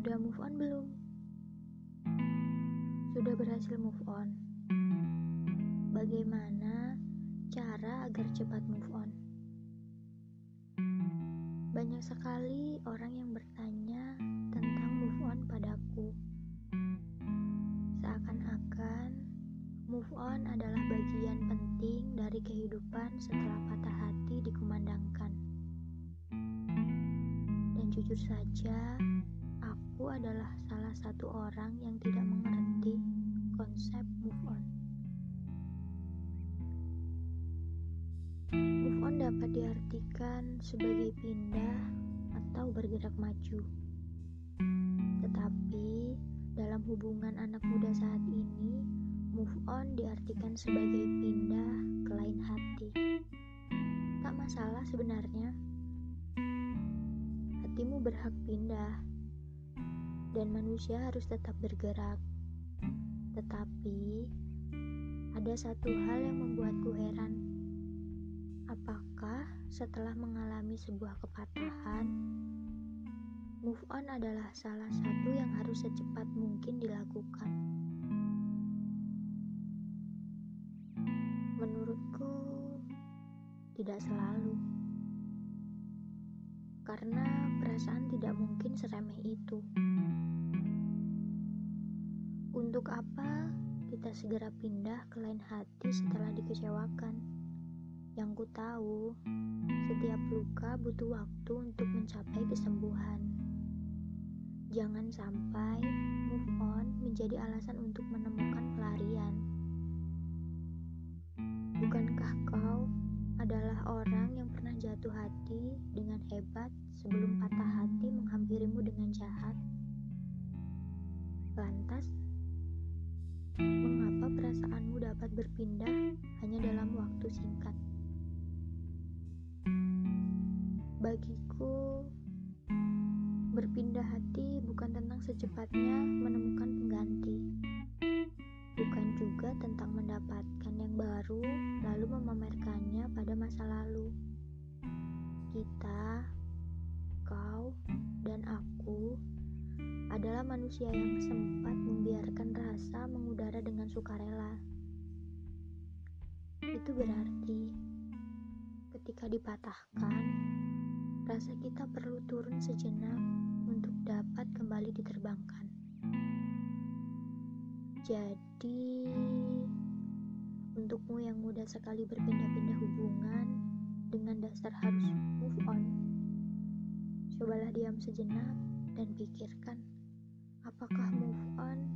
Sudah move on belum? Sudah berhasil move on? Bagaimana cara agar cepat move on? Banyak sekali orang yang bertanya tentang move on padaku. Seakan-akan move on adalah bagian penting dari kehidupan setelah patah hati dikumandangkan. Dan jujur saja, Aku adalah salah satu orang yang tidak mengerti konsep move on. Move on dapat diartikan sebagai pindah atau bergerak maju. Tetapi dalam hubungan anak muda saat ini, move on diartikan sebagai pindah ke lain hati. Tak masalah sebenarnya. Hatimu berhak pindah dan manusia harus tetap bergerak. Tetapi, ada satu hal yang membuatku heran. Apakah setelah mengalami sebuah kepatahan, move on adalah salah satu yang harus secepat mungkin dilakukan? Menurutku, tidak selalu. Karena perasaan tidak mungkin seremeh itu. Untuk apa kita segera pindah ke lain hati setelah dikecewakan? Yang ku tahu, setiap luka butuh waktu untuk mencapai kesembuhan. Jangan sampai move on menjadi alasan untuk menemukan pelarian. Bukankah kau adalah orang jatuh hati dengan hebat sebelum patah hati menghampirimu dengan jahat? Lantas, Mengapa perasaanmu dapat berpindah hanya dalam waktu singkat? Bagiku, berpindah hati bukan tentang secepatnya menemukan adalah manusia yang sempat membiarkan rasa mengudara dengan sukarela. Itu berarti ketika dipatahkan, rasa kita perlu turun sejenak untuk dapat kembali diterbangkan. Jadi, untukmu yang mudah sekali berpindah-pindah hubungan dengan dasar harus move on, cobalah diam sejenak dan pikirkan Apakah move on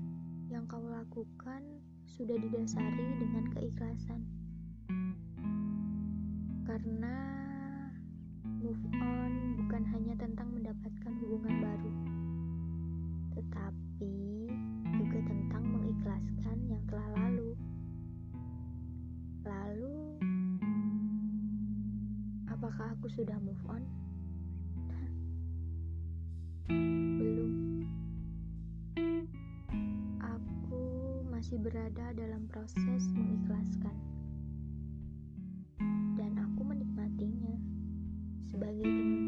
yang kau lakukan sudah didasari dengan keikhlasan? Karena move on bukan hanya tentang mendapatkan hubungan baru, tetapi juga tentang mengikhlaskan yang telah lalu. Lalu, apakah aku sudah move on? berada dalam proses mengikhlaskan, dan aku menikmatinya sebagai